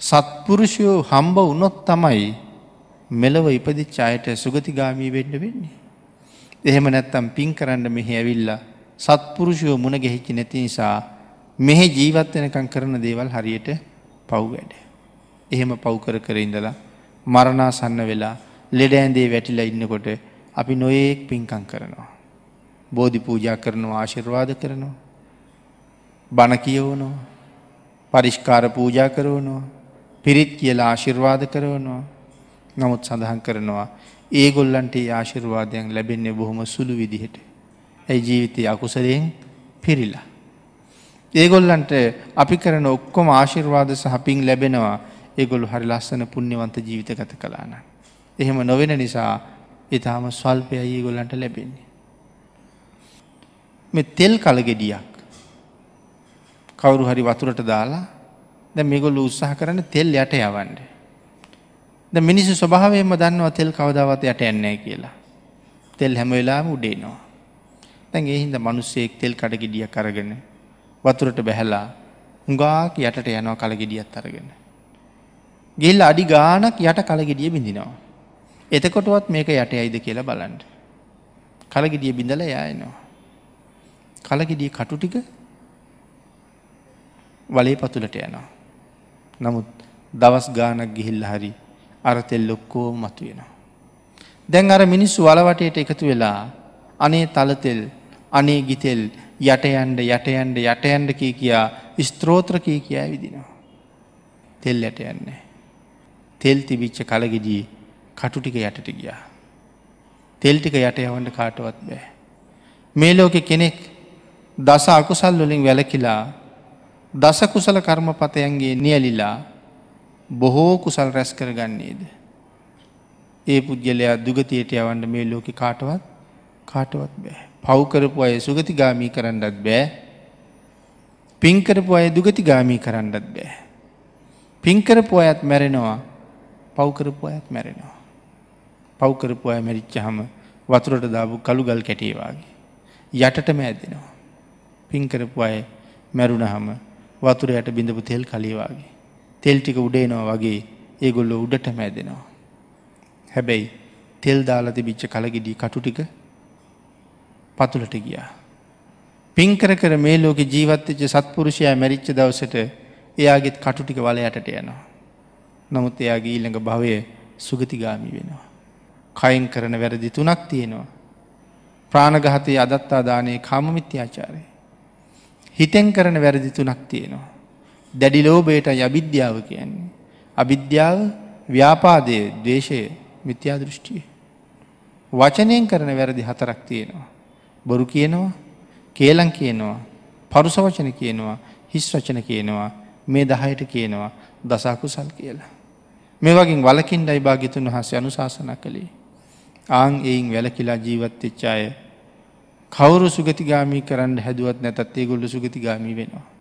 සත්පුරුෂයෝ හම්බ වනොත් තමයි මෙලව ඉපදිච්ච අයට සුගතිගාමී වෙන්න වෙන්නේ. එහෙම නැත්තම් පින් කරන්න මෙහි ඇවිල්ලා සත්පුරුෂයෝ මුණ ගෙහිච්චි නැති නිසා මෙහෙ ජීවත් වෙනකං කරන දේවල් හරියට පව් වැඩ. එහෙම පව් කර කර ඉඳලා මරණාසන්න වෙලා ලෙඩ ඇන්දේ වැටිලා ඉන්නකොට අපි නොයෙක් පින්කං කරනවා. බෝධි පූජා කරනවා ආශිර්වාද කරනවා. බණ කියවනවා පරිෂ්කාර පූජා කරවනවා පිරිත් කියලා ආශිර්වාද කරවනවා නමුත් සඳහන් කරනවා ඒ ගොල්ලන්ට ආශිර්වාදයන් ලැබෙන්නේ බොහොම සුළු විදිහට. ඇයි ජීවිතය අකුසරයෙන් පිරිලා. ඒගොල්ලන්ට අපි කරන ඔක්කොම ආශිර්වාද සහ පින් ලැබෙනවා ඒගොල්ු හරි ලස්සන පුුණ්‍යවන්ත ජීවිත ගත කලාන. එහෙම නොවෙන නිසා ඉතාම ස්වල්පය ඒගොල්ලන්ට ලැබෙන්නේ. මෙ තෙල් කලගෙඩියක් කවුරු හරි වතුරට දාලා ද මෙගොල්ලු උත්සාහ කරන්න තෙල් යට යවන්ඩ. ද මිනිස්සු ස්වභාවයම දන්නවා තෙල් කවදාවත් යට යන්නේ කියලා. තෙල් හැම වෙලාම උඩේනවා. දැන් එහින්ද මිනිස්සෙක් තෙල් කඩගෙඩිය කරගෙන වතුරට බැහැලා හුඟාක් යටට යනවා කලගෙඩියත් අරගෙන. ගෙල්ල අඩි ගානක් යට කලගෙඩිය බිඳිනවා. එතකොටවත් මේක යට යයිද කියලා බලන්ඩ. කලගෙඩිය බිඳල යයනවා. කලගෙඩිය කටු ටික වලේ පතුලට යනවා. නමුත් දවස් ගානක් ගිහිල්ල හරි අරතෙල් ලොක්කෝ මතු වෙනවා. දැන් අර මිනිස්සු වලවටයට එකතු වෙලා අනේ තලතෙල් අනේ ගිතෙල් යටයන්ඩ යටයන්ඩ යටයන්ඩ කී කියා ස්ත්‍රෝත්‍ර කී කියා විදිනවා. තෙල් යට යන්නේ. තෙල් තිබිච්ච කලගෙදී කටු ටික යටට ගියා. තෙල් ටික යට යවන්න කාටවත් බෑ. මේ ලෝකෙ කෙනෙක් දස අකුසල් වලින් වැලකිලා දස කුසල කර්මපතයන්ගේ නියලිලා බොහෝ කුසල් රැස් කරගන්නේද. ඒ පුද්ගලයා දුගතියට යවන්න මේ ලෝක කාටවත් කාටවත් බෑ. පව්කරපු අය සුගතිගාමී කරන්නත් බෑ. පින්කරපු අය දුගතිගාමී කරන්නත් බෑ. පින්කරපු අයත් මැරෙනවා පව්කරපු අයත් මැරෙනවා. පව්කරපු අය මැරිච්ච හම වතුරට දාපු කළුගල් කැටේවාගේ. යටටම ඇදෙනවා. පින්කරපු අය මැරුණ හම වතුරයට බිඳපු තෙල් කලිවාගේ. තෙල් ටික උඩේනවා වගේ ඒගොල්ල උඩට මැදෙනවා. හැබැයි තෙල් දාලති බිච්ච කලගෙඩී කටු ටික පතුලට ගියා. පින්කර කර මේ ලෝක ජීවත්තච්ච සත්පුරුෂයා මැරිච්ච දවසට එයාගෙත් කටු ටික වල යටට යනවා. නමුත් එයාගේ ඊළඟ භවය සුගතිගාමි වෙනවා. කයින් කරන වැරදි තුනක් තියෙනවා. ප්‍රාණගහතය අදත්තාදානය කාමමිත්‍යාචාරය. හිතෙන් කරන වැරදි තුනක් තියෙනවා. දැඩි ලෝබයට අවිද්‍යාව කියන්නේ. අවිද්‍යාව ව්‍යාපාදය දේශය මිත්‍යා දෘෂ්ටිය. වචනයෙන් කරන වැරදි හතරක් තියෙනවා. බොරු කියනවා කේලං කියනවා පරුසවචන කියනවා හිස් වචන කියනවා මේ දහයට කියනවා දසාකුසල් කියලා. මේ වගේ වලකින් ඩයි භාගිතුන් වහස අනුශාසන කළේ. ආං එයින් වැලකිලා ජීවත්වෙච්චාය කවුරු සුගතිගාමී කරන්න හැදුවත් නැතත් ඒ ගොල්ල සුගතිගාමී වෙනවා.